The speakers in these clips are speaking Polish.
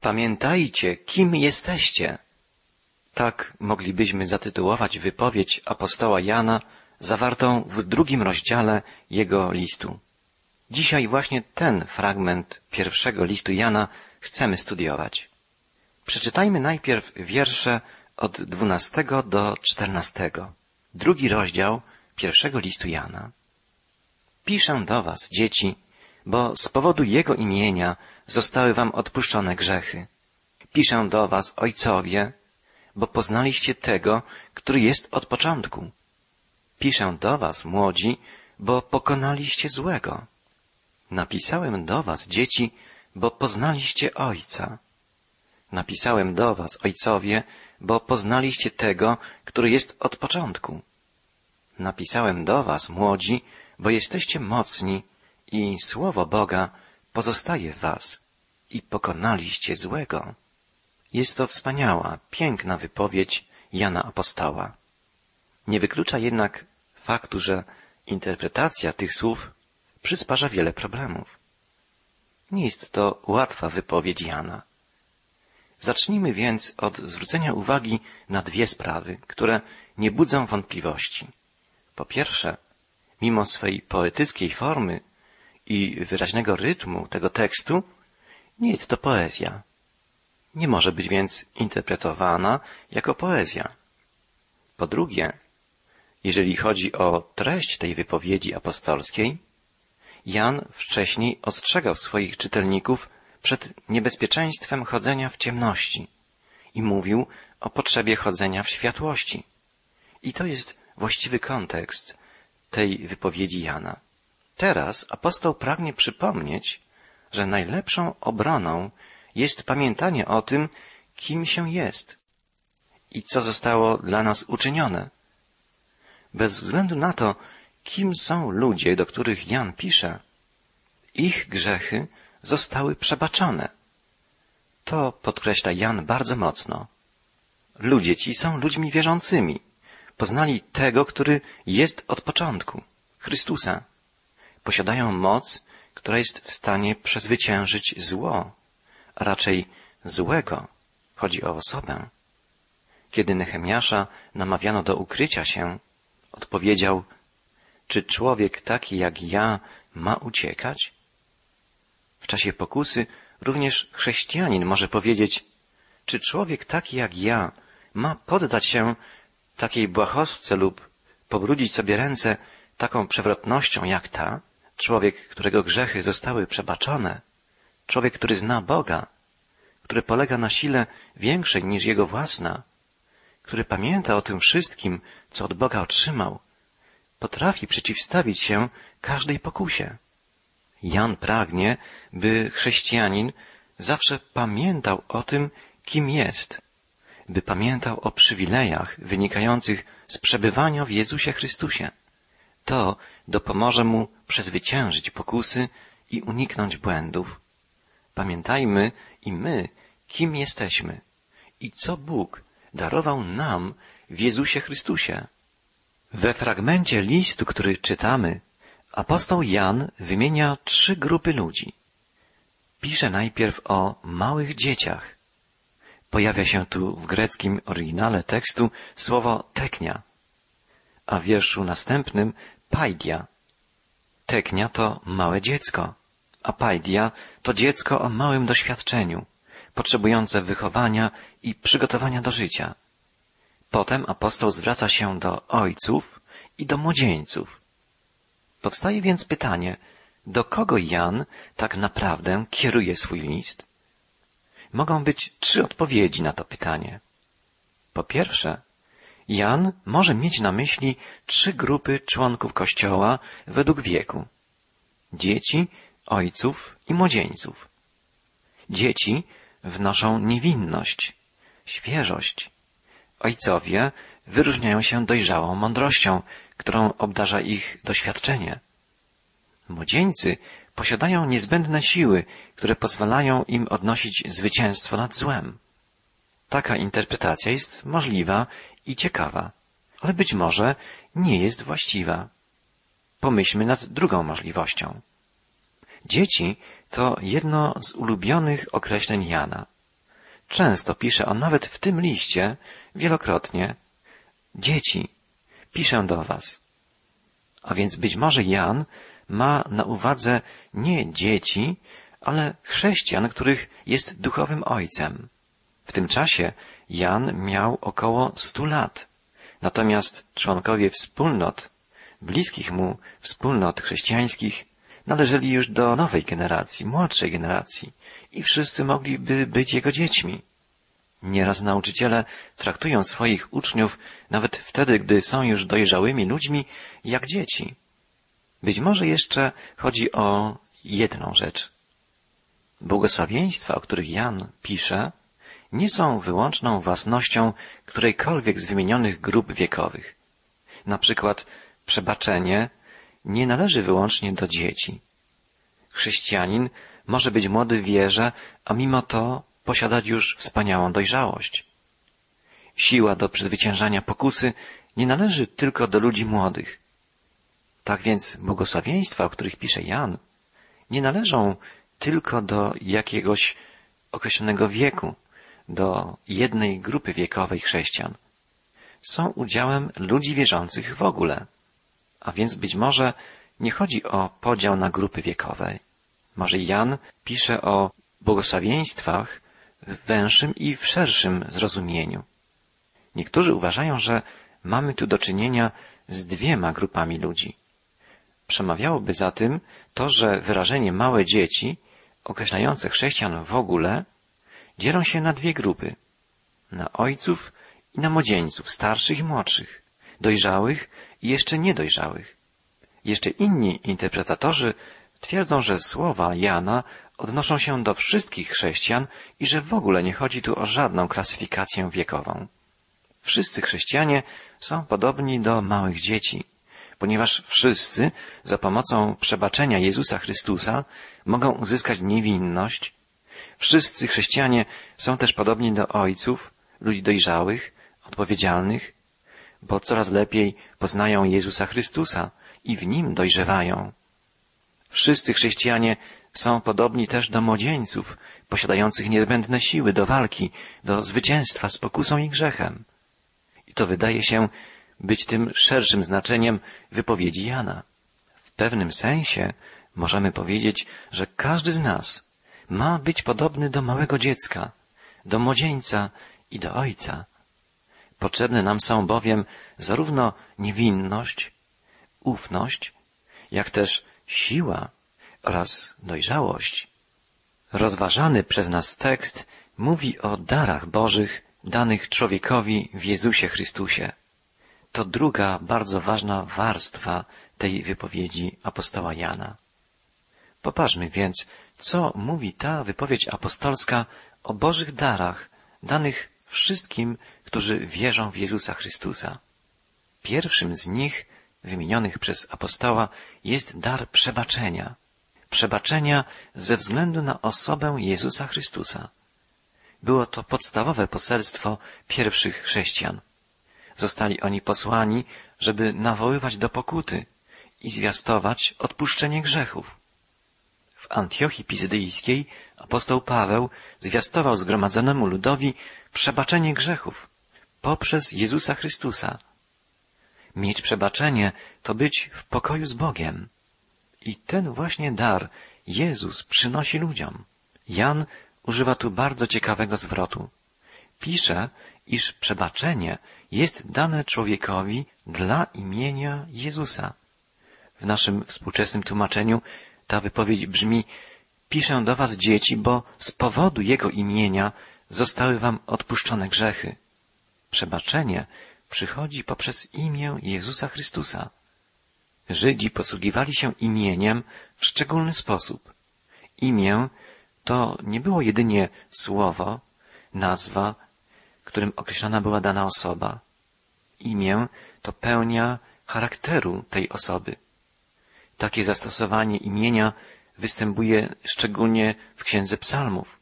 Pamiętajcie, kim jesteście. Tak moglibyśmy zatytułować wypowiedź apostoła Jana zawartą w drugim rozdziale jego listu. Dzisiaj właśnie ten fragment pierwszego listu Jana chcemy studiować. Przeczytajmy najpierw wiersze od dwunastego do czternastego. Drugi rozdział pierwszego listu Jana. Piszę do was, dzieci, bo z powodu Jego imienia zostały wam odpuszczone grzechy. Piszę do was, ojcowie, bo poznaliście tego, który jest od początku. Piszę do was, młodzi, bo pokonaliście złego. Napisałem do was, dzieci, bo poznaliście Ojca. Napisałem do was, ojcowie, bo poznaliście tego, który jest od początku. Napisałem do was, młodzi, bo jesteście mocni i słowo Boga pozostaje w was i pokonaliście złego. Jest to wspaniała, piękna wypowiedź Jana Apostoła. Nie wyklucza jednak faktu, że interpretacja tych słów przysparza wiele problemów. Nie jest to łatwa wypowiedź Jana. Zacznijmy więc od zwrócenia uwagi na dwie sprawy, które nie budzą wątpliwości. Po pierwsze, mimo swej poetyckiej formy i wyraźnego rytmu tego tekstu, nie jest to poezja. Nie może być więc interpretowana jako poezja. Po drugie, jeżeli chodzi o treść tej wypowiedzi apostolskiej, Jan wcześniej ostrzegał swoich czytelników przed niebezpieczeństwem chodzenia w ciemności i mówił o potrzebie chodzenia w światłości. I to jest właściwy kontekst tej wypowiedzi Jana. Teraz apostoł pragnie przypomnieć, że najlepszą obroną jest pamiętanie o tym, kim się jest i co zostało dla nas uczynione. Bez względu na to, kim są ludzie, do których Jan pisze, ich grzechy zostały przebaczone. To podkreśla Jan bardzo mocno. Ludzie ci są ludźmi wierzącymi. Poznali tego, który jest od początku, Chrystusa. Posiadają moc, która jest w stanie przezwyciężyć zło, a raczej złego. Chodzi o osobę. Kiedy Nehemiasza namawiano do ukrycia się, odpowiedział, czy człowiek taki jak ja ma uciekać? W czasie pokusy również chrześcijanin może powiedzieć, czy człowiek taki jak ja ma poddać się takiej błahostce lub pobrudzić sobie ręce taką przewrotnością jak ta? Człowiek, którego grzechy zostały przebaczone, człowiek, który zna Boga, który polega na sile większej niż jego własna, który pamięta o tym wszystkim, co od Boga otrzymał, potrafi przeciwstawić się każdej pokusie. Jan pragnie, by chrześcijanin zawsze pamiętał o tym, kim jest, by pamiętał o przywilejach wynikających z przebywania w Jezusie Chrystusie. To dopomoże mu przezwyciężyć pokusy i uniknąć błędów. Pamiętajmy i my, kim jesteśmy i co Bóg darował nam w Jezusie Chrystusie. We fragmencie listu, który czytamy, apostoł Jan wymienia trzy grupy ludzi. Pisze najpierw o małych dzieciach. Pojawia się tu w greckim oryginale tekstu słowo teknia, a w wierszu następnym paidia. Teknia to małe dziecko, a paidia to dziecko o małym doświadczeniu, potrzebujące wychowania i przygotowania do życia. Potem apostoł zwraca się do ojców i do młodzieńców. Powstaje więc pytanie, do kogo Jan tak naprawdę kieruje swój list? Mogą być trzy odpowiedzi na to pytanie. Po pierwsze, Jan może mieć na myśli trzy grupy członków Kościoła według wieku. Dzieci, ojców i młodzieńców. Dzieci wnoszą niewinność, świeżość. Ojcowie wyróżniają się dojrzałą mądrością, którą obdarza ich doświadczenie. Młodzieńcy posiadają niezbędne siły, które pozwalają im odnosić zwycięstwo nad złem. Taka interpretacja jest możliwa i ciekawa, ale być może nie jest właściwa. Pomyślmy nad drugą możliwością. Dzieci to jedno z ulubionych określeń Jana. często pisze on nawet w tym liście, wielokrotnie, dzieci, piszę do was. A więc być może Jan ma na uwadze nie dzieci, ale chrześcijan, których jest duchowym ojcem. W tym czasie Jan miał około stu lat. Natomiast członkowie wspólnot, bliskich mu wspólnot chrześcijańskich, należeli już do nowej generacji, młodszej generacji i wszyscy mogliby być jego dziećmi. Nieraz nauczyciele traktują swoich uczniów, nawet wtedy, gdy są już dojrzałymi ludźmi, jak dzieci. Być może jeszcze chodzi o jedną rzecz. Błogosławieństwa, o których Jan pisze, nie są wyłączną własnością którejkolwiek z wymienionych grup wiekowych. Na przykład przebaczenie nie należy wyłącznie do dzieci. Chrześcijanin może być młody w wierze, a mimo to posiadać już wspaniałą dojrzałość. Siła do przezwyciężania pokusy nie należy tylko do ludzi młodych. Tak więc błogosławieństwa, o których pisze Jan, nie należą tylko do jakiegoś określonego wieku, do jednej grupy wiekowej chrześcijan. Są udziałem ludzi wierzących w ogóle. A więc być może nie chodzi o podział na grupy wiekowe. Może Jan pisze o błogosławieństwach w węższym i w szerszym zrozumieniu. Niektórzy uważają, że mamy tu do czynienia z dwiema grupami ludzi. Przemawiałoby za tym to, że wyrażenie małe dzieci, określające chrześcijan w ogóle, dzielą się na dwie grupy. Na ojców i na młodzieńców, starszych i młodszych, dojrzałych i jeszcze niedojrzałych. Jeszcze inni interpretatorzy twierdzą, że słowa Jana odnoszą się do wszystkich chrześcijan i że w ogóle nie chodzi tu o żadną klasyfikację wiekową. Wszyscy chrześcijanie są podobni do małych dzieci, ponieważ wszyscy za pomocą przebaczenia Jezusa Chrystusa mogą uzyskać niewinność. Wszyscy chrześcijanie są też podobni do ojców, ludzi dojrzałych, odpowiedzialnych, bo coraz lepiej poznają Jezusa Chrystusa i w nim dojrzewają. Wszyscy chrześcijanie są podobni też do młodzieńców, posiadających niezbędne siły do walki, do zwycięstwa z pokusą i grzechem. I to wydaje się być tym szerszym znaczeniem wypowiedzi Jana. W pewnym sensie możemy powiedzieć, że każdy z nas ma być podobny do małego dziecka, do młodzieńca i do ojca. Potrzebne nam są bowiem zarówno niewinność, ufność, jak też siła oraz dojrzałość. Rozważany przez nas tekst mówi o darach Bożych danych człowiekowi w Jezusie Chrystusie. To druga bardzo ważna warstwa tej wypowiedzi apostoła Jana. Popatrzmy więc, co mówi ta wypowiedź apostolska o Bożych darach danych wszystkim, którzy wierzą w Jezusa Chrystusa. Pierwszym z nich, wymienionych przez apostoła, jest dar przebaczenia. Przebaczenia ze względu na osobę Jezusa Chrystusa. Było to podstawowe poselstwo pierwszych chrześcijan. Zostali oni posłani, żeby nawoływać do pokuty i zwiastować odpuszczenie grzechów. W Antiochii Pizydyjskiej apostoł Paweł zwiastował zgromadzonemu ludowi przebaczenie grzechów poprzez Jezusa Chrystusa. Mieć przebaczenie to być w pokoju z Bogiem. I ten właśnie dar Jezus przynosi ludziom. Jan używa tu bardzo ciekawego zwrotu. Pisze, iż przebaczenie jest dane człowiekowi dla imienia Jezusa. W naszym współczesnym tłumaczeniu ta wypowiedź brzmi Piszę do was dzieci, bo z powodu Jego imienia zostały wam odpuszczone grzechy. Przebaczenie przychodzi poprzez imię Jezusa Chrystusa. Żydzi posługiwali się imieniem w szczególny sposób. Imię to nie było jedynie słowo, nazwa, którym określona była dana osoba. Imię to pełnia charakteru tej osoby. Takie zastosowanie imienia występuje szczególnie w Księdze Psalmów.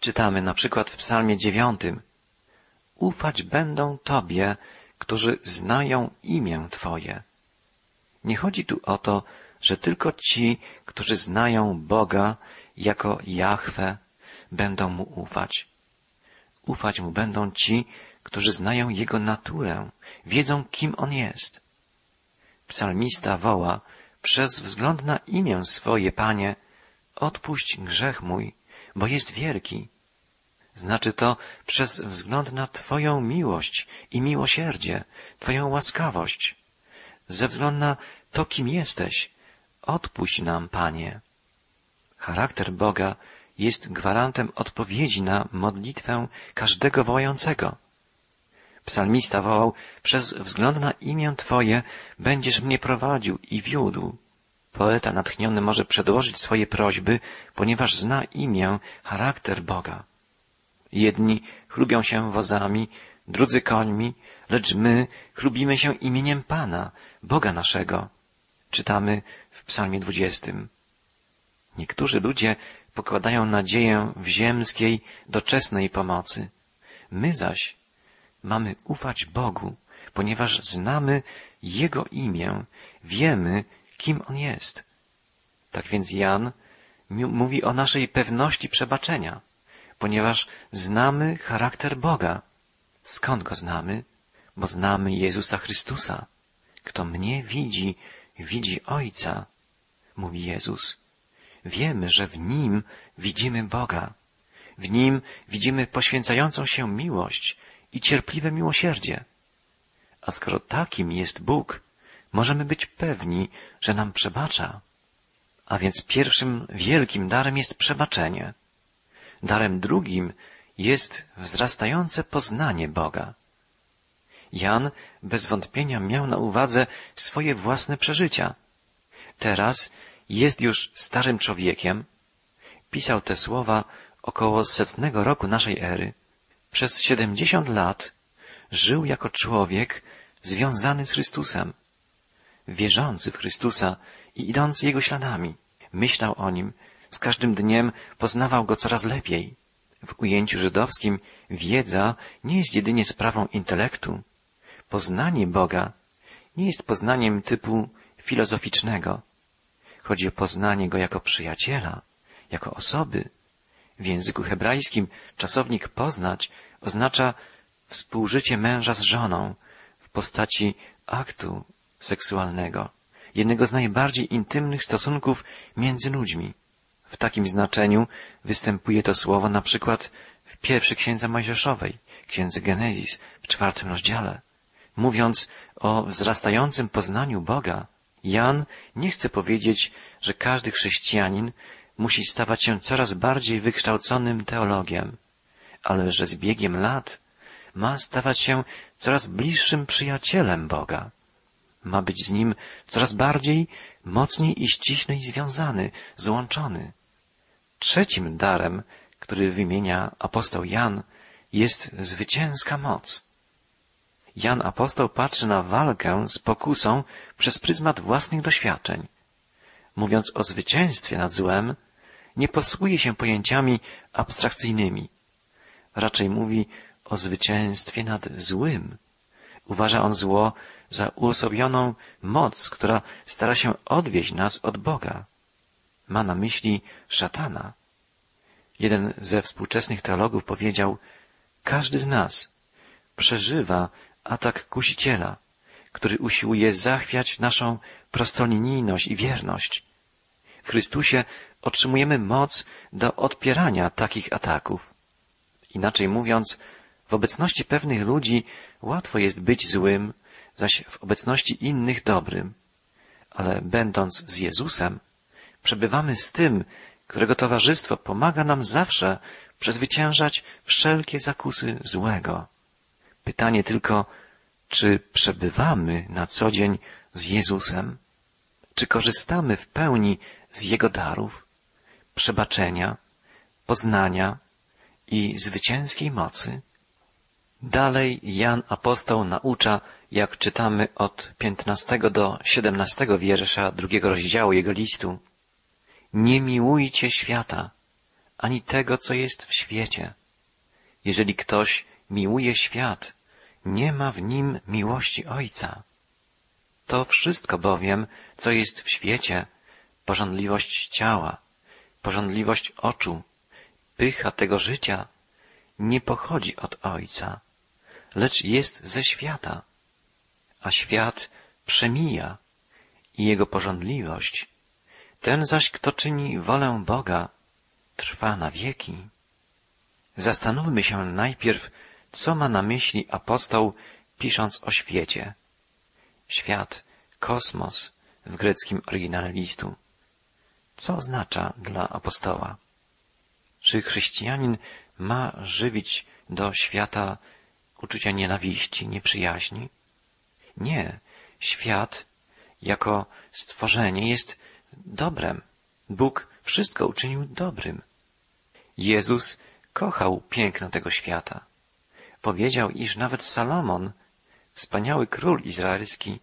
Czytamy na przykład w Psalmie dziewiątym Ufać będą Tobie, którzy znają imię Twoje. Nie chodzi tu o to, że tylko ci, którzy znają Boga jako Jahwe, będą Mu ufać. ufać mu będą ci, którzy znają jego naturę, wiedzą, kim on jest. Psalmista woła, przez wzgląd na imię swoje, Panie, odpuść grzech mój, bo jest wielki. Znaczy to przez wzgląd na Twoją miłość i miłosierdzie, Twoją łaskawość. Ze względu na to, kim jesteś, odpuść nam, Panie. Charakter Boga jest gwarantem odpowiedzi na modlitwę każdego wołającego. Psalmista wołał, przez wzgląd na imię Twoje będziesz mnie prowadził i wiódł. Poeta natchniony może przedłożyć swoje prośby, ponieważ zna imię, charakter Boga. Jedni chlubią się wozami, drudzy końmi, lecz my chlubimy się imieniem Pana, Boga naszego. Czytamy w psalmie dwudziestym. Niektórzy ludzie pokładają nadzieję w ziemskiej, doczesnej pomocy. My zaś mamy ufać Bogu, ponieważ znamy Jego imię, wiemy, kim On jest. Tak więc Jan mówi o naszej pewności przebaczenia, ponieważ znamy charakter Boga. Skąd go znamy? Bo znamy Jezusa Chrystusa. Kto mnie widzi, widzi Ojca, mówi Jezus. Wiemy, że w Nim widzimy Boga. W Nim widzimy poświęcającą się miłość i cierpliwe miłosierdzie. A skoro takim jest Bóg, możemy być pewni, że nam przebacza. A więc pierwszym wielkim darem jest przebaczenie. Darem drugim jest wzrastające poznanie Boga. Jan bez wątpienia miał na uwadze swoje własne przeżycia. Teraz jest już starym człowiekiem. Pisał te słowa około setnego roku naszej ery. Przez siedemdziesiąt lat żył jako człowiek związany z Chrystusem, wierzący w Chrystusa i idący Jego śladami. Myślał o Nim, z każdym dniem poznawał Go coraz lepiej. W ujęciu żydowskim wiedza nie jest jedynie sprawą intelektu. Poznanie Boga nie jest poznaniem typu filozoficznego. Chodzi o poznanie Go jako przyjaciela, jako osoby. W języku hebrajskim czasownik poznać oznacza współżycie męża z żoną w postaci aktu seksualnego, jednego z najbardziej intymnych stosunków między ludźmi. W takim znaczeniu występuje to słowo na przykład w pierwszej księdze Mojżeszowej, księdze Genezis, w czwartym rozdziale. Mówiąc o wzrastającym poznaniu Boga, Jan nie chce powiedzieć, że każdy chrześcijanin musi stawać się coraz bardziej wykształconym teologiem, ale że z biegiem lat ma stawać się coraz bliższym przyjacielem Boga. Ma być z Nim coraz bardziej, mocniej i ściślej związany, złączony. Trzecim darem, który wymienia apostoł Jan, jest zwycięska moc. Jan apostoł patrzy na walkę z pokusą przez pryzmat własnych doświadczeń. Mówiąc o zwycięstwie nad złem, nie posługuje się pojęciami abstrakcyjnymi. Raczej mówi o zwycięstwie nad złym. Uważa on zło za uosobioną moc, która stara się odwieść nas od Boga. Ma na myśli szatana. Jeden ze współczesnych teologów powiedział, każdy z nas przeżywa atak kusiciela, który usiłuje zachwiać naszą prostolinijność i wierność. W Chrystusie otrzymujemy moc do odpierania takich ataków. Inaczej mówiąc, w obecności pewnych ludzi łatwo jest być złym, zaś w obecności innych dobrym. Ale będąc z Jezusem, przebywamy z tym, którego towarzystwo pomaga nam zawsze przezwyciężać wszelkie zakusy złego. Pytanie tylko, czy przebywamy na co dzień z Jezusem? Czy korzystamy w pełni z Jego darów, przebaczenia, poznania i zwycięskiej mocy? Dalej Jan apostoł naucza, jak czytamy od 15 do 17 wiersza drugiego rozdziału jego listu. Nie miłujcie świata, ani tego, co jest w świecie. Jeżeli ktoś miłuje świat, nie ma w nim miłości Ojca. To wszystko bowiem, co jest w świecie, pożądliwość ciała, pożądliwość oczu, pycha tego życia nie pochodzi od Ojca, lecz jest ze świata, a świat przemija i jego porządliwość. Ten zaś, kto czyni wolę Boga, trwa na wieki. Zastanówmy się najpierw, co ma na myśli apostoł, pisząc o świecie. Świat, kosmos w greckim oryginale listu. Co oznacza dla apostoła? Czy chrześcijanin ma żywić do świata uczucia nienawiści, nieprzyjaźni? Nie. Świat jako stworzenie jest dobrem. Bóg wszystko uczynił dobrym. Jezus kochał piękno tego świata. Powiedział, iż nawet Salomon, wspaniały król izraelski,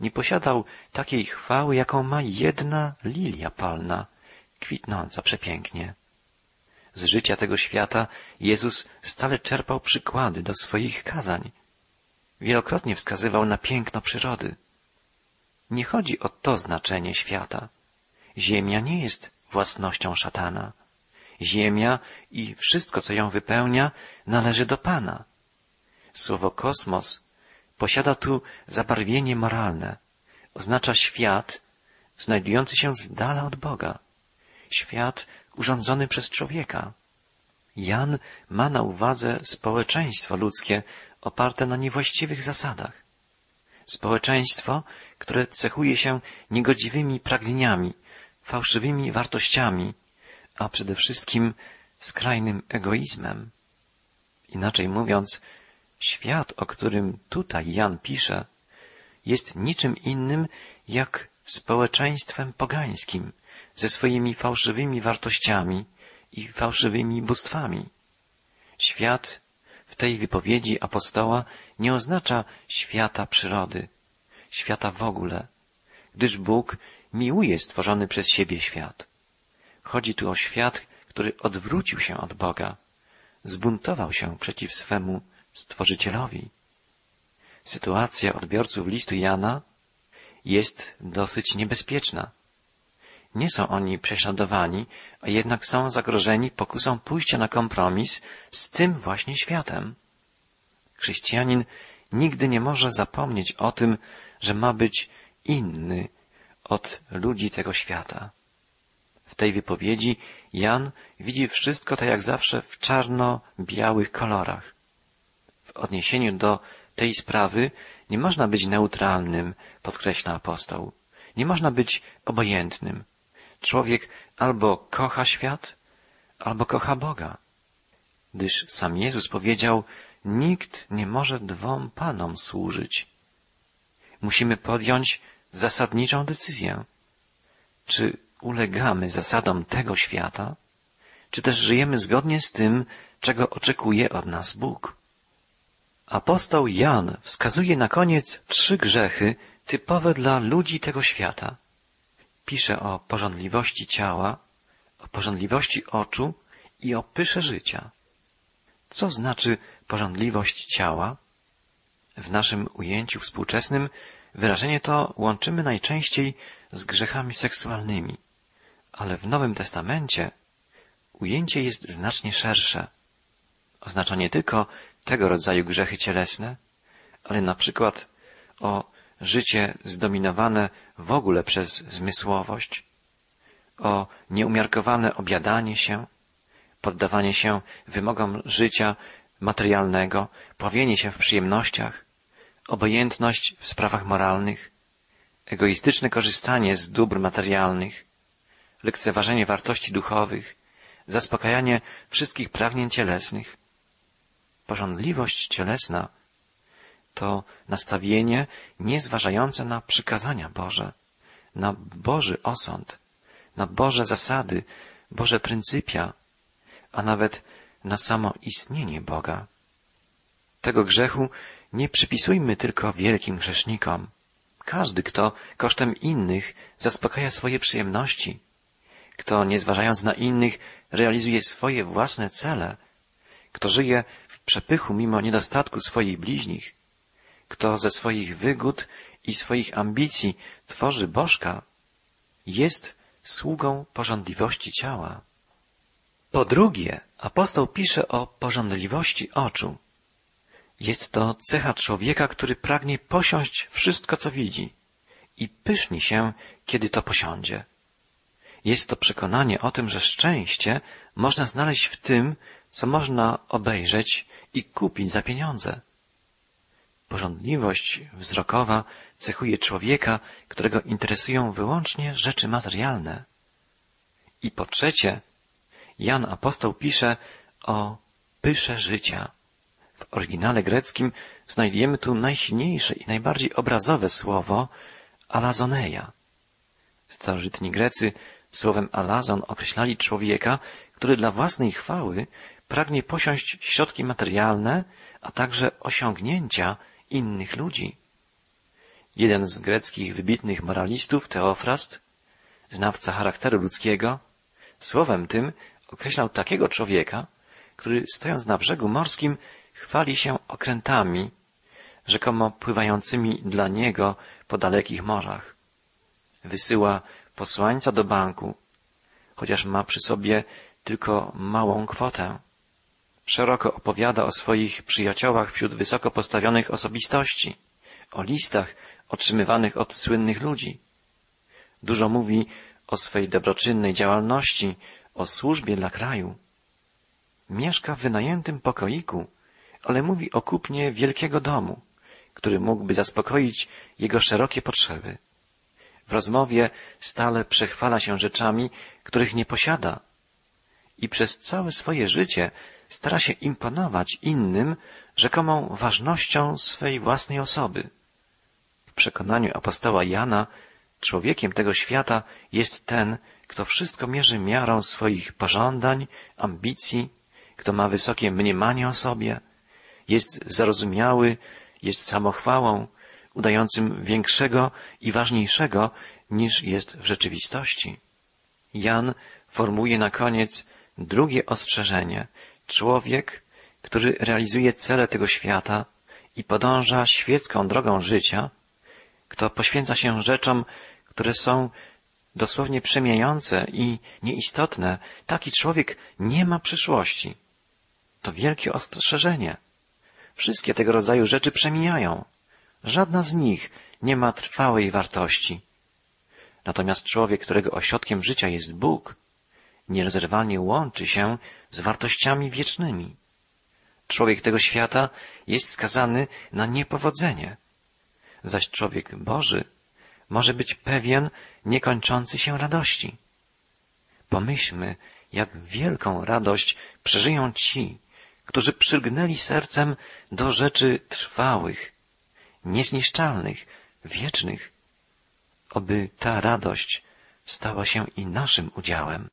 nie posiadał takiej chwały, jaką ma jedna lilia palna, kwitnąca przepięknie. Z życia tego świata Jezus stale czerpał przykłady do swoich kazań. Wielokrotnie wskazywał na piękno przyrody. Nie chodzi o to znaczenie świata. Ziemia nie jest własnością szatana. Ziemia i wszystko, co ją wypełnia, należy do Pana. Słowo kosmos posiada tu zabarwienie moralne. Oznacza świat znajdujący się z dala od Boga. Świat urządzony przez człowieka. Jan ma na uwadze społeczeństwo ludzkie oparte na niewłaściwych zasadach. Społeczeństwo, które cechuje się niegodziwymi pragnieniami, fałszywymi wartościami, a przede wszystkim skrajnym egoizmem. Inaczej mówiąc, świat, o którym tutaj Jan pisze, jest niczym innym jak społeczeństwem pogańskim, ze swoimi fałszywymi wartościami i fałszywymi bóstwami. Świat w tej wypowiedzi apostoła nie oznacza świata przyrody, świata w ogóle, gdyż Bóg miłuje stworzony przez siebie świat. Chodzi tu o świat, który odwrócił się od Boga, zbuntował się przeciw swemu Stworzycielowi. Sytuacja odbiorców listu Jana jest dosyć niebezpieczna. Nie są oni prześladowani, a jednak są zagrożeni pokusą pójścia na kompromis z tym właśnie światem. Chrześcijanin nigdy nie może zapomnieć o tym, że ma być inny od ludzi tego świata. W tej wypowiedzi Jan widzi wszystko tak jak zawsze w czarno-białych kolorach. Odniesieniu do tej sprawy nie można być neutralnym, podkreśla apostoł. Nie można być obojętnym. Człowiek albo kocha świat, albo kocha Boga. Gdyż sam Jezus powiedział, nikt nie może dwom panom służyć. Musimy podjąć zasadniczą decyzję. Czy ulegamy zasadom tego świata, czy też żyjemy zgodnie z tym, czego oczekuje od nas Bóg? Apostoł Jan wskazuje na koniec trzy grzechy typowe dla ludzi tego świata. Pisze o porządliwości ciała, o porządliwości oczu i o pysze życia. Co znaczy porządliwość ciała? W naszym ujęciu współczesnym wyrażenie to łączymy najczęściej z grzechami seksualnymi, ale w Nowym Testamencie ujęcie jest znacznie szersze. Oznacza nie tylko tego rodzaju grzechy cielesne, ale na przykład o życie zdominowane w ogóle przez zmysłowość, o nieumiarkowane obiadanie się, poddawanie się wymogom życia materialnego, pławienie się w przyjemnościach, obojętność w sprawach moralnych, egoistyczne korzystanie z dóbr materialnych, lekceważenie wartości duchowych, zaspokajanie wszystkich pragnień cielesnych. Porządliwość cielesna to nastawienie niezważające na przykazania Boże, na Boży osąd, na Boże zasady, Boże pryncypia, a nawet na samo istnienie Boga. Tego grzechu nie przypisujmy tylko wielkim grzesznikom. Każdy, kto kosztem innych zaspokaja swoje przyjemności, kto nie zważając na innych realizuje swoje własne cele, kto żyje przepychu mimo niedostatku swoich bliźnich, kto ze swoich wygód i swoich ambicji tworzy bożka, jest sługą porządliwości ciała. Po drugie, Apostoł pisze o pożądliwości oczu. Jest to cecha człowieka, który pragnie posiąść wszystko, co widzi i pyszni się, kiedy to posiądzie. Jest to przekonanie o tym, że szczęście można znaleźć w tym, co można obejrzeć i kupić za pieniądze. Porządliwość wzrokowa cechuje człowieka, którego interesują wyłącznie rzeczy materialne. I po trzecie, Jan Apostoł pisze o pysze życia. W oryginale greckim znajdujemy tu najsilniejsze i najbardziej obrazowe słowo alazoneia. Starożytni Grecy słowem alazon określali człowieka, który dla własnej chwały pragnie posiąść środki materialne, a także osiągnięcia innych ludzi. Jeden z greckich wybitnych moralistów, Teofrast, znawca charakteru ludzkiego, słowem tym określał takiego człowieka, który stojąc na brzegu morskim chwali się okrętami, rzekomo pływającymi dla niego po dalekich morzach. Wysyła posłańca do banku, chociaż ma przy sobie tylko małą kwotę. Szeroko opowiada o swoich przyjaciołach wśród wysoko postawionych osobistości, o listach otrzymywanych od słynnych ludzi. Dużo mówi o swej dobroczynnej działalności, o służbie dla kraju. Mieszka w wynajętym pokoiku, ale mówi o kupnie wielkiego domu, który mógłby zaspokoić jego szerokie potrzeby. W rozmowie stale przechwala się rzeczami, których nie posiada i przez całe swoje życie stara się imponować innym rzekomą ważnością swej własnej osoby. W przekonaniu apostoła Jana człowiekiem tego świata jest ten, kto wszystko mierzy miarą swoich pożądań, ambicji, kto ma wysokie mniemanie o sobie, jest zarozumiały, jest samochwałą, udającym większego i ważniejszego niż jest w rzeczywistości. Jan formuje na koniec drugie ostrzeżenie. Człowiek, który realizuje cele tego świata i podąża świecką drogą życia, kto poświęca się rzeczom, które są dosłownie przemijające i nieistotne, taki człowiek nie ma przyszłości. To wielkie ostrzeżenie. Wszystkie tego rodzaju rzeczy przemijają. Żadna z nich nie ma trwałej wartości. Natomiast człowiek, którego ośrodkiem życia jest Bóg, nierozerwalnie łączy się z wartościami wiecznymi. Człowiek tego świata jest skazany na niepowodzenie, zaś człowiek Boży może być pewien niekończący się radości. Pomyślmy, jak wielką radość przeżyją ci, którzy przylgnęli sercem do rzeczy trwałych, niezniszczalnych, wiecznych. Oby ta radość stała się i naszym udziałem.